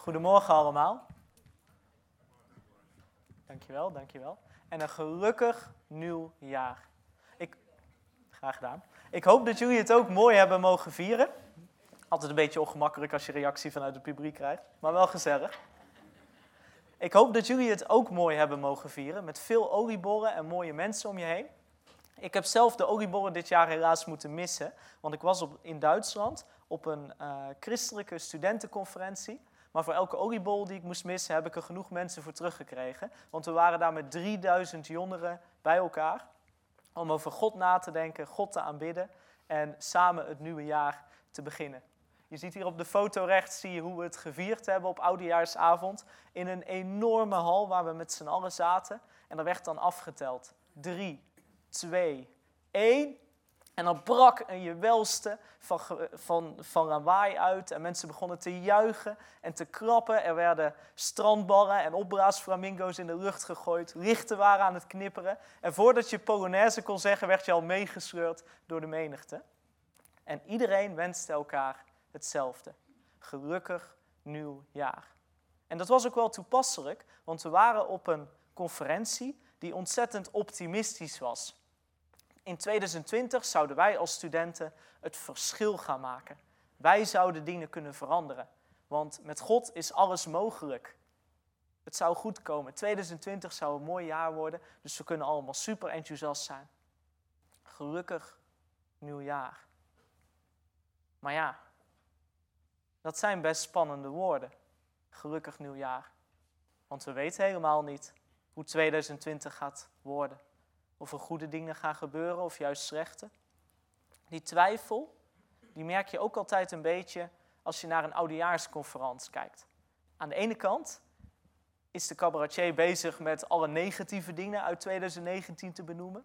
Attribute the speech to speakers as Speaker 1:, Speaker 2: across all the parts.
Speaker 1: Goedemorgen allemaal. Dankjewel, dankjewel. En een gelukkig nieuw jaar. Ik, graag gedaan. Ik hoop dat jullie het ook mooi hebben mogen vieren. Altijd een beetje ongemakkelijk als je reactie vanuit het publiek krijgt, maar wel gezellig. Ik hoop dat jullie het ook mooi hebben mogen vieren, met veel oliebollen en mooie mensen om je heen. Ik heb zelf de oliebollen dit jaar helaas moeten missen, want ik was op, in Duitsland op een uh, christelijke studentenconferentie. Maar voor elke oliebol die ik moest missen, heb ik er genoeg mensen voor teruggekregen. Want we waren daar met 3000 jongeren bij elkaar om over God na te denken, God te aanbidden en samen het nieuwe jaar te beginnen. Je ziet hier op de foto rechts zie je hoe we het gevierd hebben op oudejaarsavond in een enorme hal waar we met z'n allen zaten. En er werd dan afgeteld. Drie, twee, één. En dan brak een gewelste van, van, van lawaai uit en mensen begonnen te juichen en te klappen. Er werden strandballen en opbraasflamingo's in de lucht gegooid, lichten waren aan het knipperen. En voordat je Polonaise kon zeggen, werd je al meegesleurd door de menigte. En iedereen wenste elkaar hetzelfde. Gelukkig nieuw jaar. En dat was ook wel toepasselijk, want we waren op een conferentie die ontzettend optimistisch was. In 2020 zouden wij als studenten het verschil gaan maken. Wij zouden dingen kunnen veranderen. Want met God is alles mogelijk. Het zou goed komen. 2020 zou een mooi jaar worden, dus we kunnen allemaal super enthousiast zijn. Gelukkig nieuwjaar. Maar ja, dat zijn best spannende woorden. Gelukkig nieuwjaar. Want we weten helemaal niet hoe 2020 gaat worden. Of er goede dingen gaan gebeuren of juist slechte. Die twijfel, die merk je ook altijd een beetje als je naar een oudejaarsconferentie kijkt. Aan de ene kant is de cabaretier bezig met alle negatieve dingen uit 2019 te benoemen.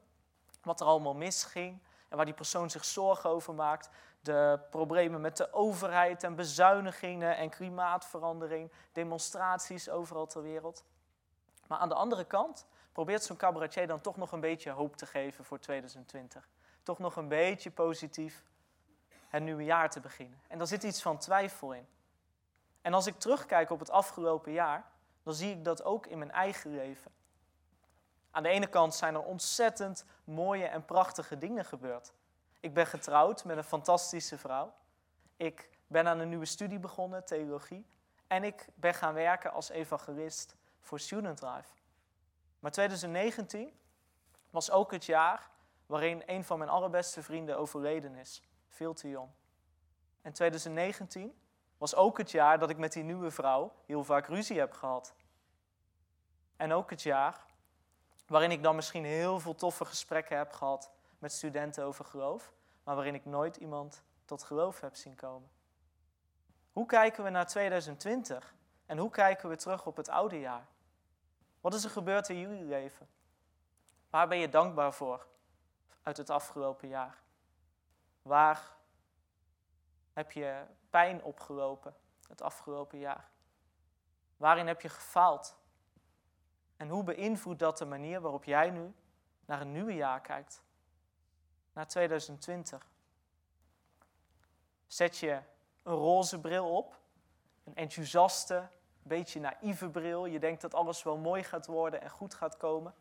Speaker 1: Wat er allemaal misging en waar die persoon zich zorgen over maakt. De problemen met de overheid en bezuinigingen en klimaatverandering, demonstraties overal ter wereld. Maar aan de andere kant probeert zo'n cabaretier dan toch nog een beetje hoop te geven voor 2020. Toch nog een beetje positief het nieuwe jaar te beginnen. En daar zit iets van twijfel in. En als ik terugkijk op het afgelopen jaar, dan zie ik dat ook in mijn eigen leven. Aan de ene kant zijn er ontzettend mooie en prachtige dingen gebeurd. Ik ben getrouwd met een fantastische vrouw. Ik ben aan een nieuwe studie begonnen, theologie. En ik ben gaan werken als evangelist voor Student Life. Maar 2019 was ook het jaar waarin een van mijn allerbeste vrienden overleden is. Veel te jong. En 2019 was ook het jaar dat ik met die nieuwe vrouw heel vaak ruzie heb gehad. En ook het jaar waarin ik dan misschien heel veel toffe gesprekken heb gehad met studenten over geloof, maar waarin ik nooit iemand tot geloof heb zien komen. Hoe kijken we naar 2020 en hoe kijken we terug op het oude jaar? Wat is er gebeurd in jullie leven? Waar ben je dankbaar voor uit het afgelopen jaar? Waar heb je pijn opgelopen het afgelopen jaar? Waarin heb je gefaald? En hoe beïnvloedt dat de manier waarop jij nu naar een nieuwe jaar kijkt? Naar 2020. Zet je een roze bril op, een enthousiaste, beetje naïeve bril. Je denkt dat alles wel mooi gaat worden en goed gaat komen.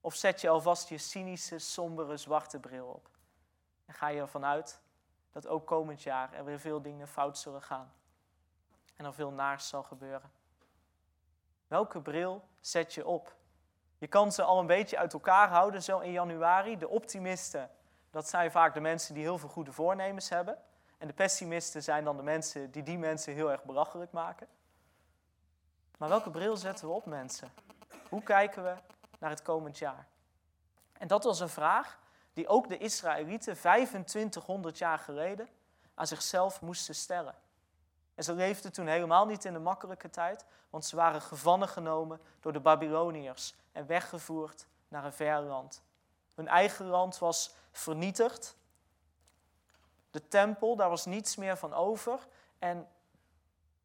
Speaker 1: Of zet je alvast je cynische, sombere, zwarte bril op. En ga je ervan uit dat ook komend jaar er weer veel dingen fout zullen gaan. En er veel naars zal gebeuren. Welke bril zet je op? Je kan ze al een beetje uit elkaar houden zo in januari. De optimisten, dat zijn vaak de mensen die heel veel goede voornemens hebben. En de pessimisten zijn dan de mensen die die mensen heel erg belachelijk maken. Maar welke bril zetten we op, mensen? Hoe kijken we naar het komend jaar? En dat was een vraag die ook de Israëlieten 2500 jaar geleden aan zichzelf moesten stellen. En ze leefden toen helemaal niet in de makkelijke tijd, want ze waren gevangen genomen door de Babyloniërs en weggevoerd naar een ver land. Hun eigen land was vernietigd. De tempel, daar was niets meer van over. En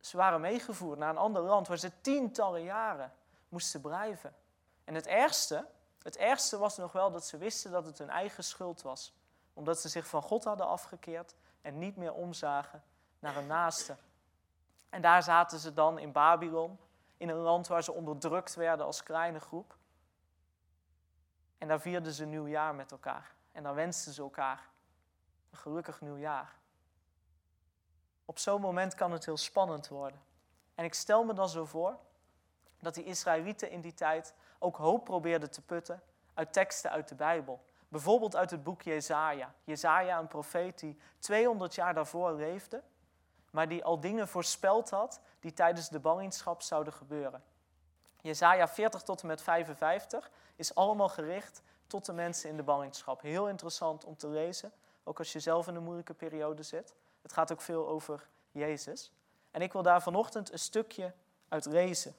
Speaker 1: ze waren meegevoerd naar een ander land waar ze tientallen jaren moesten blijven. En het ergste, het ergste was nog wel dat ze wisten dat het hun eigen schuld was. Omdat ze zich van God hadden afgekeerd en niet meer omzagen naar een naaste. En daar zaten ze dan in Babylon, in een land waar ze onderdrukt werden als kleine groep. En daar vierden ze nieuwjaar met elkaar. En dan wensten ze elkaar een gelukkig nieuwjaar. Op zo'n moment kan het heel spannend worden. En ik stel me dan zo voor dat die Israëlieten in die tijd ook hoop probeerden te putten uit teksten uit de Bijbel. Bijvoorbeeld uit het boek Jezaja. Jezaja, een profeet die 200 jaar daarvoor leefde, maar die al dingen voorspeld had die tijdens de ballingschap zouden gebeuren. Jezaja 40 tot en met 55 is allemaal gericht tot de mensen in de ballingschap. Heel interessant om te lezen, ook als je zelf in een moeilijke periode zit. Het gaat ook veel over Jezus. En ik wil daar vanochtend een stukje uit lezen.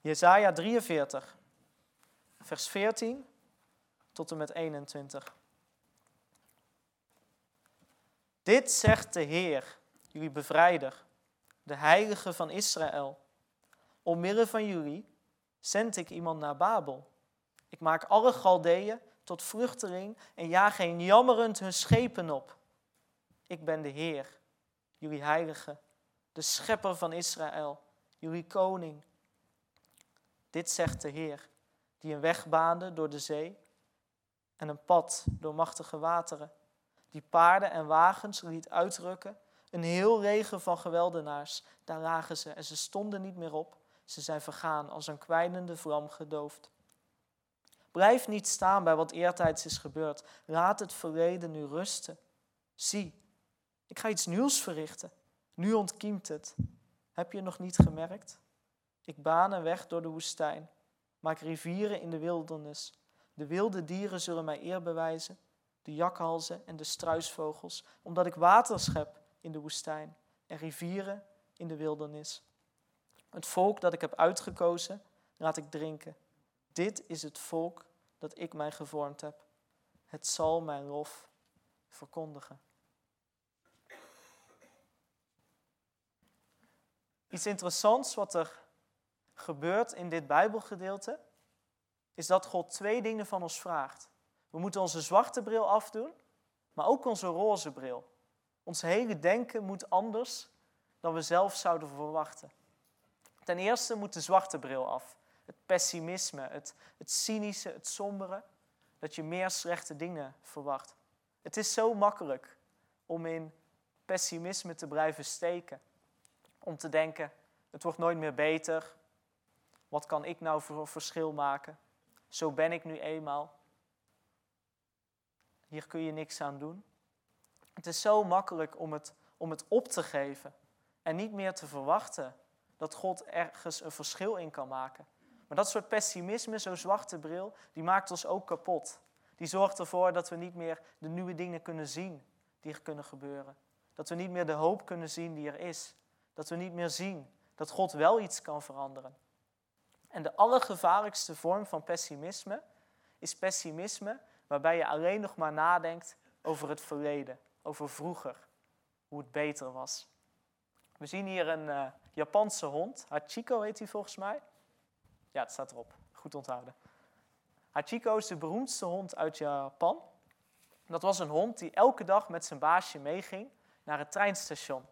Speaker 1: Jesaja 43, vers 14 tot en met 21. Dit zegt de Heer, jullie bevrijder, de heilige van Israël. Omwille van jullie zend ik iemand naar Babel. Ik maak alle Galdeeën tot vluchteling en jaag geen jammerend hun schepen op. Ik ben de Heer, jullie heilige, de schepper van Israël, jullie koning. Dit zegt de Heer, die een weg baande door de zee en een pad door machtige wateren, die paarden en wagens liet uitrukken, een heel regen van geweldenaars, daar lagen ze en ze stonden niet meer op, ze zijn vergaan als een kwijnende vlam gedoofd. Blijf niet staan bij wat eertijds is gebeurd. Laat het verleden nu rusten. Zie, ik ga iets nieuws verrichten. Nu ontkiemt het. Heb je nog niet gemerkt? Ik baan een weg door de woestijn. Maak rivieren in de wildernis. De wilde dieren zullen mij eer bewijzen. De jakhalzen en de struisvogels. Omdat ik water schep in de woestijn. En rivieren in de wildernis. Het volk dat ik heb uitgekozen, laat ik drinken. Dit is het volk dat ik mij gevormd heb. Het zal mijn lof verkondigen. Iets interessants wat er gebeurt in dit Bijbelgedeelte, is dat God twee dingen van ons vraagt. We moeten onze zwarte bril afdoen, maar ook onze roze bril. Ons hele denken moet anders dan we zelf zouden verwachten. Ten eerste moet de zwarte bril af. Het pessimisme, het, het cynische, het sombere. Dat je meer slechte dingen verwacht. Het is zo makkelijk om in pessimisme te blijven steken. Om te denken, het wordt nooit meer beter. Wat kan ik nou voor verschil maken? Zo ben ik nu eenmaal. Hier kun je niks aan doen. Het is zo makkelijk om het, om het op te geven en niet meer te verwachten dat God ergens een verschil in kan maken. Maar dat soort pessimisme, zo'n zwarte bril, die maakt ons ook kapot. Die zorgt ervoor dat we niet meer de nieuwe dingen kunnen zien die er kunnen gebeuren. Dat we niet meer de hoop kunnen zien die er is. Dat we niet meer zien dat God wel iets kan veranderen. En de allergevaarlijkste vorm van pessimisme is pessimisme waarbij je alleen nog maar nadenkt over het verleden, over vroeger, hoe het beter was. We zien hier een uh, Japanse hond, Hachiko heet hij volgens mij. Ja, het staat erop, goed onthouden. Hachiko is de beroemdste hond uit Japan. Dat was een hond die elke dag met zijn baasje meeging naar het treinstation.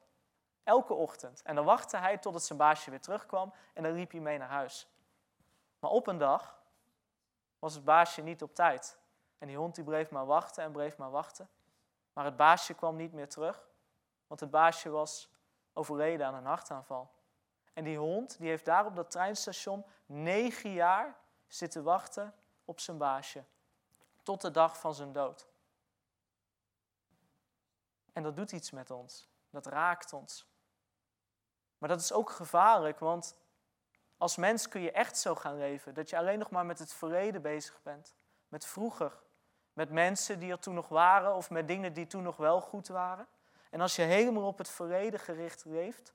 Speaker 1: Elke ochtend. En dan wachtte hij totdat zijn baasje weer terugkwam en dan liep hij mee naar huis. Maar op een dag was het baasje niet op tijd. En die hond die bleef maar wachten en bleef maar wachten. Maar het baasje kwam niet meer terug, want het baasje was overleden aan een hartaanval. En die hond die heeft daar op dat treinstation negen jaar zitten wachten op zijn baasje. Tot de dag van zijn dood. En dat doet iets met ons. Dat raakt ons. Maar dat is ook gevaarlijk, want als mens kun je echt zo gaan leven. Dat je alleen nog maar met het verleden bezig bent. Met vroeger. Met mensen die er toen nog waren of met dingen die toen nog wel goed waren. En als je helemaal op het verleden gericht leeft,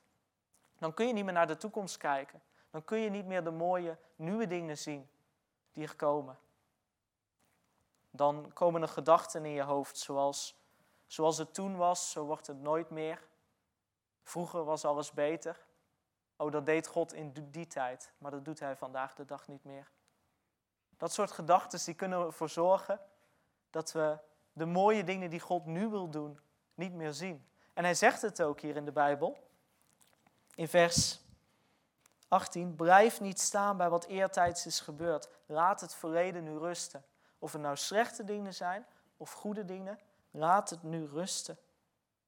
Speaker 1: dan kun je niet meer naar de toekomst kijken. Dan kun je niet meer de mooie nieuwe dingen zien die er komen. Dan komen er gedachten in je hoofd zoals, zoals het toen was, zo wordt het nooit meer. Vroeger was alles beter. Oh, dat deed God in die tijd, maar dat doet hij vandaag de dag niet meer. Dat soort gedachten die kunnen ervoor zorgen dat we de mooie dingen die God nu wil doen, niet meer zien. En hij zegt het ook hier in de Bijbel. In vers 18. Blijf niet staan bij wat eertijds is gebeurd. Laat het verleden nu rusten. Of het nou slechte dingen zijn of goede dingen, laat het nu rusten.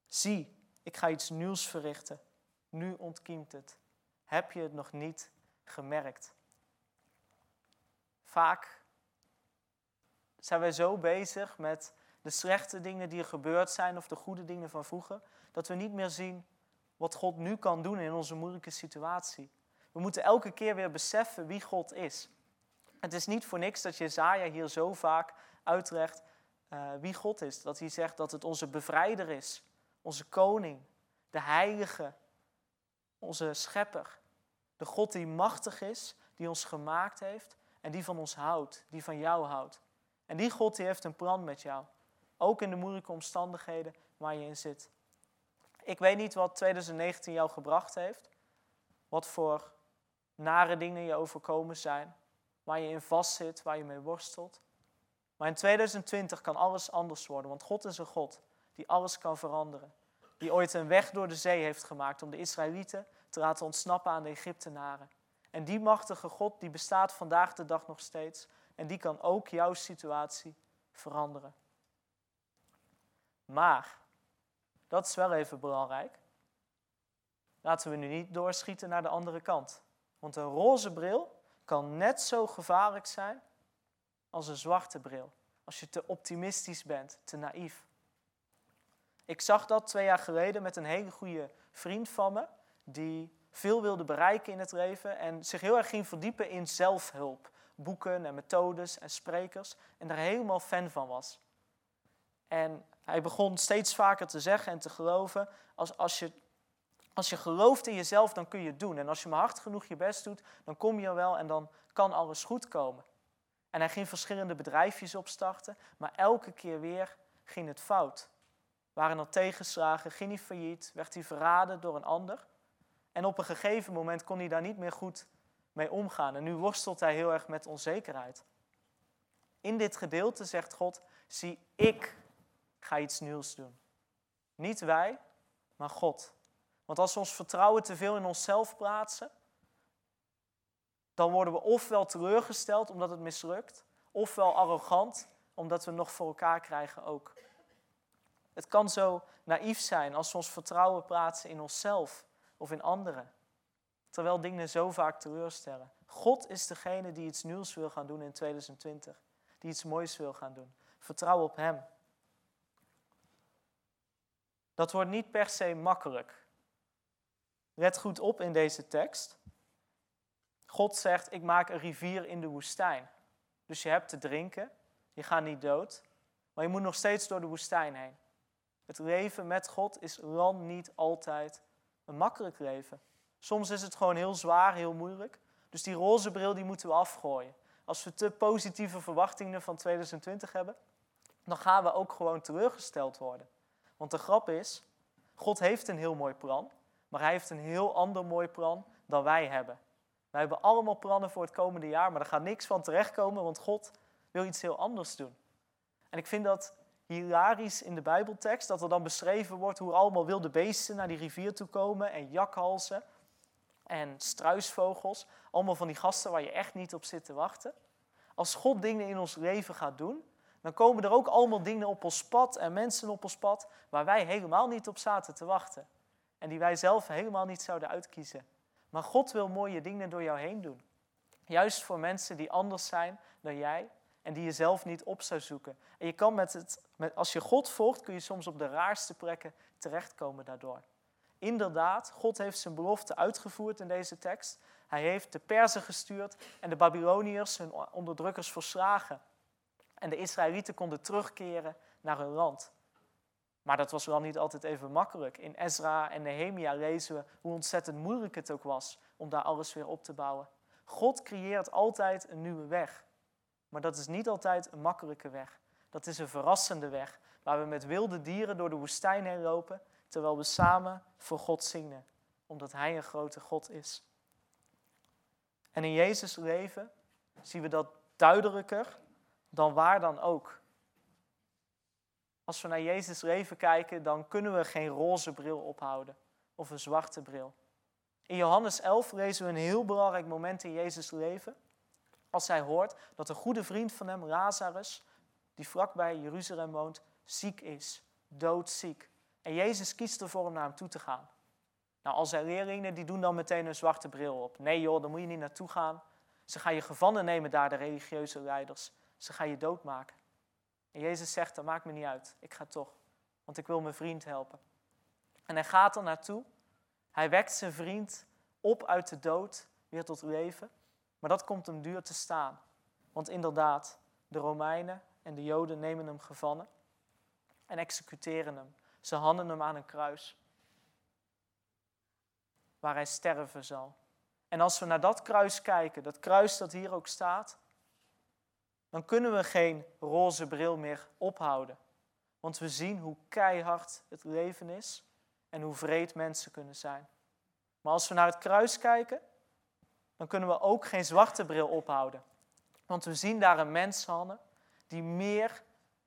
Speaker 1: Zie, ik ga iets nieuws verrichten. Nu ontkiemt het. Heb je het nog niet gemerkt? Vaak zijn wij zo bezig met de slechte dingen die er gebeurd zijn of de goede dingen van vroeger, dat we niet meer zien wat God nu kan doen in onze moeilijke situatie. We moeten elke keer weer beseffen wie God is. Het is niet voor niks dat Jezaja hier zo vaak uitlegt uh, wie God is. Dat hij zegt dat het onze bevrijder is, onze koning, de heilige, onze schepper. De God die machtig is, die ons gemaakt heeft en die van ons houdt, die van jou houdt. En die God die heeft een plan met jou. Ook in de moeilijke omstandigheden waar je in zit. Ik weet niet wat 2019 jou gebracht heeft. Wat voor nare dingen je overkomen zijn. Waar je in vastzit, waar je mee worstelt. Maar in 2020 kan alles anders worden, want God is een God die alles kan veranderen. Die ooit een weg door de zee heeft gemaakt om de Israëlieten te laten ontsnappen aan de Egyptenaren. En die machtige God die bestaat vandaag de dag nog steeds en die kan ook jouw situatie veranderen. Maar, dat is wel even belangrijk. Laten we nu niet doorschieten naar de andere kant. Want een roze bril kan net zo gevaarlijk zijn als een zwarte bril. Als je te optimistisch bent, te naïef. Ik zag dat twee jaar geleden met een hele goede vriend van me, die veel wilde bereiken in het leven en zich heel erg ging verdiepen in zelfhulp. Boeken en methodes en sprekers en daar helemaal fan van was. En hij begon steeds vaker te zeggen en te geloven, als, als, je, als je gelooft in jezelf, dan kun je het doen. En als je maar hard genoeg je best doet, dan kom je wel en dan kan alles goed komen. En hij ging verschillende bedrijfjes opstarten, maar elke keer weer ging het fout. Waren er tegenslagen, ging hij failliet, werd hij verraden door een ander. En op een gegeven moment kon hij daar niet meer goed mee omgaan. En nu worstelt hij heel erg met onzekerheid. In dit gedeelte zegt God, zie ik ga iets nieuws doen. Niet wij, maar God. Want als we ons vertrouwen te veel in onszelf plaatsen, dan worden we ofwel teleurgesteld omdat het mislukt, ofwel arrogant omdat we nog voor elkaar krijgen ook. Het kan zo naïef zijn als we ons vertrouwen plaatsen in onszelf of in anderen, terwijl dingen zo vaak teleurstellen. God is degene die iets nieuws wil gaan doen in 2020, die iets moois wil gaan doen. Vertrouw op Hem. Dat wordt niet per se makkelijk. Let goed op in deze tekst. God zegt, ik maak een rivier in de woestijn. Dus je hebt te drinken, je gaat niet dood, maar je moet nog steeds door de woestijn heen. Het leven met God is lang niet altijd een makkelijk leven. Soms is het gewoon heel zwaar, heel moeilijk. Dus die roze bril die moeten we afgooien. Als we te positieve verwachtingen van 2020 hebben, dan gaan we ook gewoon teleurgesteld worden. Want de grap is, God heeft een heel mooi plan, maar hij heeft een heel ander mooi plan dan wij hebben. Wij hebben allemaal plannen voor het komende jaar, maar er gaat niks van terechtkomen, want God wil iets heel anders doen. En ik vind dat hilarisch in de Bijbeltekst, dat er dan beschreven wordt hoe allemaal wilde beesten naar die rivier toe komen en jakhalzen en struisvogels. Allemaal van die gasten waar je echt niet op zit te wachten. Als God dingen in ons leven gaat doen, dan komen er ook allemaal dingen op ons pad en mensen op ons pad waar wij helemaal niet op zaten te wachten. En die wij zelf helemaal niet zouden uitkiezen. Maar God wil mooie dingen door jou heen doen. Juist voor mensen die anders zijn dan jij en die je zelf niet op zou zoeken. En je kan met het, met, als je God volgt, kun je soms op de raarste plekken terechtkomen daardoor. Inderdaad, God heeft zijn belofte uitgevoerd in deze tekst. Hij heeft de Perzen gestuurd en de Babyloniërs, hun onderdrukkers, verslagen. En de Israëlieten konden terugkeren naar hun land. Maar dat was wel niet altijd even makkelijk. In Ezra en Nehemia lezen we hoe ontzettend moeilijk het ook was om daar alles weer op te bouwen. God creëert altijd een nieuwe weg. Maar dat is niet altijd een makkelijke weg. Dat is een verrassende weg, waar we met wilde dieren door de woestijn heen lopen, terwijl we samen voor God zingen, omdat Hij een grote God is. En in Jezus' leven zien we dat duidelijker dan waar dan ook. Als we naar Jezus leven kijken, dan kunnen we geen roze bril ophouden of een zwarte bril. In Johannes 11 lezen we een heel belangrijk moment in Jezus' leven. Als hij hoort dat een goede vriend van hem, Lazarus, die vlakbij Jeruzalem woont, ziek is, doodziek. En Jezus kiest ervoor om naar hem toe te gaan. Nou, al zijn leerlingen die doen dan meteen een zwarte bril op. Nee joh, daar moet je niet naartoe gaan. Ze gaan je gevangen nemen daar, de religieuze leiders. Ze gaan je doodmaken. En Jezus zegt, dat maakt me niet uit. Ik ga toch, want ik wil mijn vriend helpen. En hij gaat er naartoe. Hij wekt zijn vriend op uit de dood, weer tot leven. Maar dat komt hem duur te staan. Want inderdaad, de Romeinen en de Joden nemen hem gevangen en executeren hem. Ze handen hem aan een kruis waar hij sterven zal. En als we naar dat kruis kijken, dat kruis dat hier ook staat, dan kunnen we geen roze bril meer ophouden. Want we zien hoe keihard het leven is en hoe vreed mensen kunnen zijn. Maar als we naar het kruis kijken, dan kunnen we ook geen zwarte bril ophouden. Want we zien daar een mens hangen die meer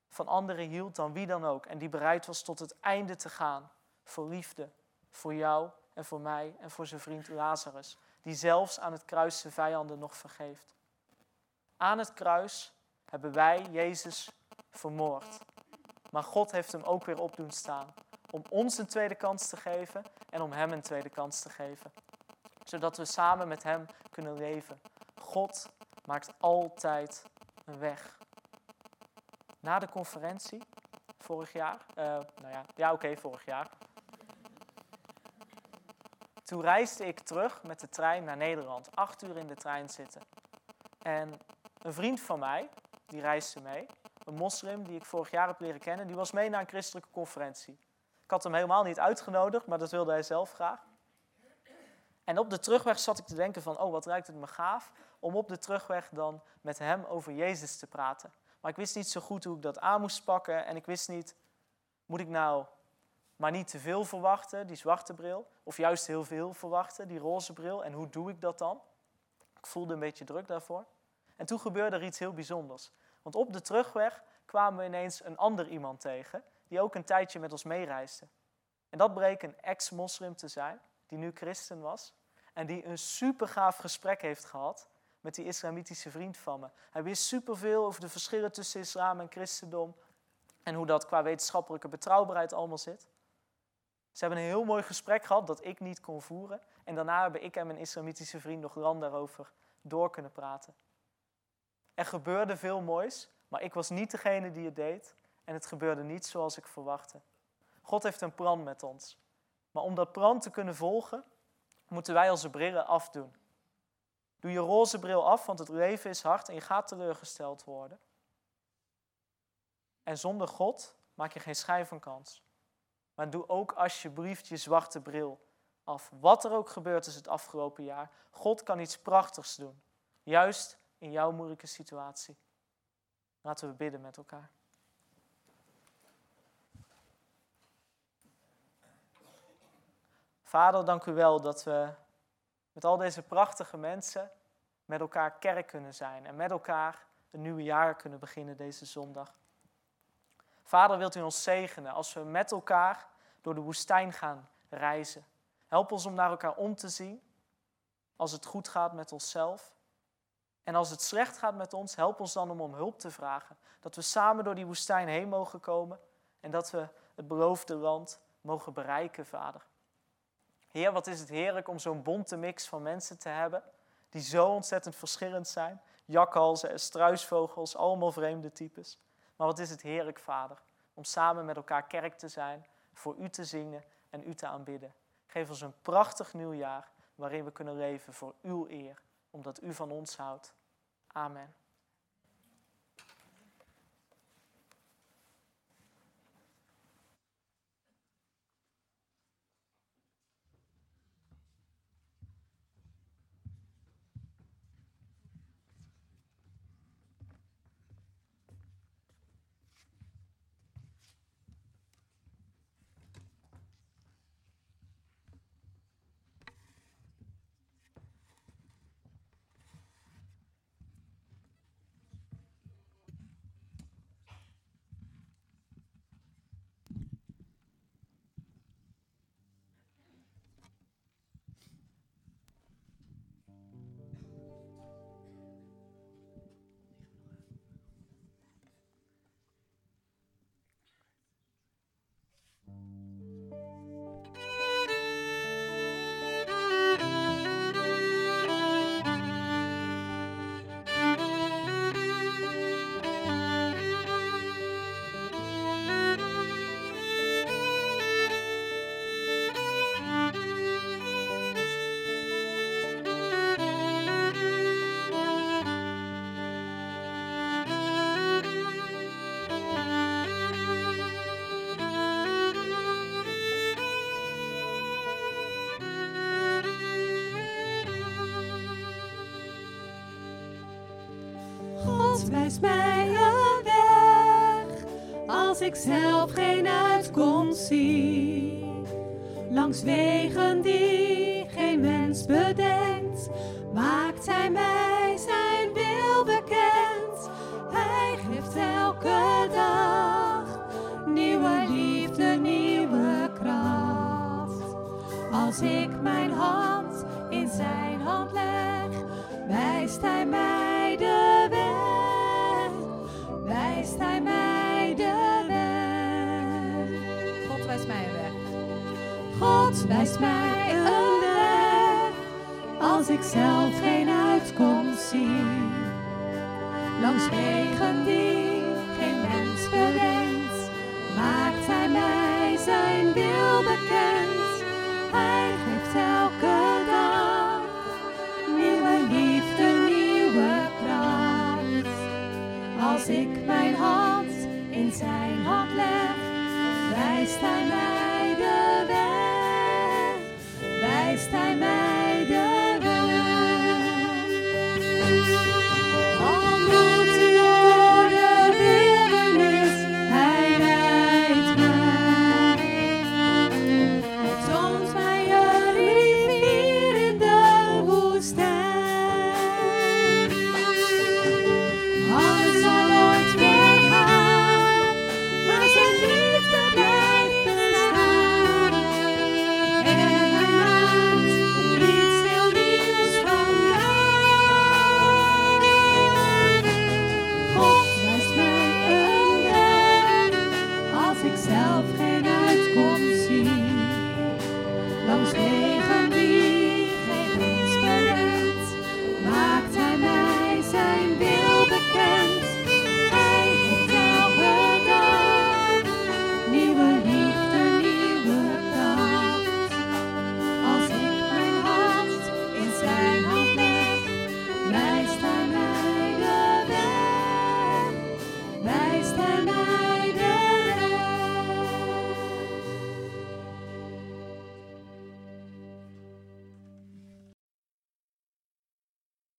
Speaker 1: van anderen hield dan wie dan ook. En die bereid was tot het einde te gaan. Voor liefde, voor jou en voor mij en voor zijn vriend Lazarus. Die zelfs aan het kruis zijn vijanden nog vergeeft. Aan het kruis hebben wij Jezus vermoord. Maar God heeft hem ook weer op doen staan. Om ons een tweede kans te geven en om hem een tweede kans te geven. Zodat we samen met hem kunnen leven. God maakt altijd een weg. Na de conferentie, vorig jaar, uh, nou ja, ja oké, vorig jaar. Toen reisde ik terug met de trein naar Nederland. Acht uur in de trein zitten. En een vriend van mij, die reisde mee. Een moslim die ik vorig jaar heb leren kennen. Die was mee naar een christelijke conferentie. Ik had hem helemaal niet uitgenodigd, maar dat wilde hij zelf graag. En op de terugweg zat ik te denken van, oh wat ruikt het me gaaf om op de terugweg dan met hem over Jezus te praten. Maar ik wist niet zo goed hoe ik dat aan moest pakken en ik wist niet, moet ik nou maar niet te veel verwachten, die zwarte bril, of juist heel veel verwachten, die roze bril, en hoe doe ik dat dan? Ik voelde een beetje druk daarvoor. En toen gebeurde er iets heel bijzonders. Want op de terugweg kwamen we ineens een ander iemand tegen, die ook een tijdje met ons meereisde. En dat bleek een ex-moslim te zijn, die nu christen was, en die een super gaaf gesprek heeft gehad met die islamitische vriend van me. Hij wist superveel over de verschillen tussen islam en christendom en hoe dat qua wetenschappelijke betrouwbaarheid allemaal zit. Ze hebben een heel mooi gesprek gehad dat ik niet kon voeren. En daarna hebben ik en mijn islamitische vriend nog lang daarover door kunnen praten. Er gebeurde veel moois, maar ik was niet degene die het deed. En het gebeurde niet zoals ik verwachtte. God heeft een plan met ons. Maar om dat plan te kunnen volgen, moeten wij onze brillen afdoen. Doe je roze bril af, want het leven is hard en je gaat teleurgesteld worden. En zonder God maak je geen schijn van kans. Maar doe ook alsjeblieft je zwarte bril af. Wat er ook gebeurd is het afgelopen jaar, God kan iets prachtigs doen. Juist in jouw moeilijke situatie. Laten we bidden met elkaar. Vader, dank u wel dat we met al deze prachtige mensen met elkaar kerk kunnen zijn en met elkaar een nieuwe jaar kunnen beginnen deze zondag. Vader, wilt u ons zegenen als we met elkaar door de woestijn gaan reizen. Help ons om naar elkaar om te zien als het goed gaat met onszelf. En als het slecht gaat met ons, help ons dan om om hulp te vragen. Dat we samen door die woestijn heen mogen komen en dat we het beloofde land mogen bereiken, Vader. Heer, wat is het heerlijk om zo'n bonte mix van mensen te hebben die zo ontzettend verschillend zijn. Jakhalzen en struisvogels, allemaal vreemde types. Maar wat is het heerlijk, Vader, om samen met elkaar kerk te zijn, voor U te zingen en U te aanbidden. Geef ons een prachtig nieuwjaar waarin we kunnen leven voor Uw eer, omdat U van ons houdt. Amen.
Speaker 2: God wijst mij een weg als ik zelf geen uitkomst zie. Langs wegen die geen mens bedenkt, maakt Hij mij zijn wil bekend. Hij geeft elke dag nieuwe liefde, nieuwe kracht. Als ik mijn hand in zijn hand leg, wijst hij mij wijst mij
Speaker 3: een weg.
Speaker 2: Als ik zelf geen uitkomst zie. Langs wegen die geen mens bedenkt, maakt hij mij zijn wil bekend. Hij geeft elke dag nieuwe liefde, nieuwe kracht. Als ik mijn hand in zijn hand leg, wijst hij mij Wijst hij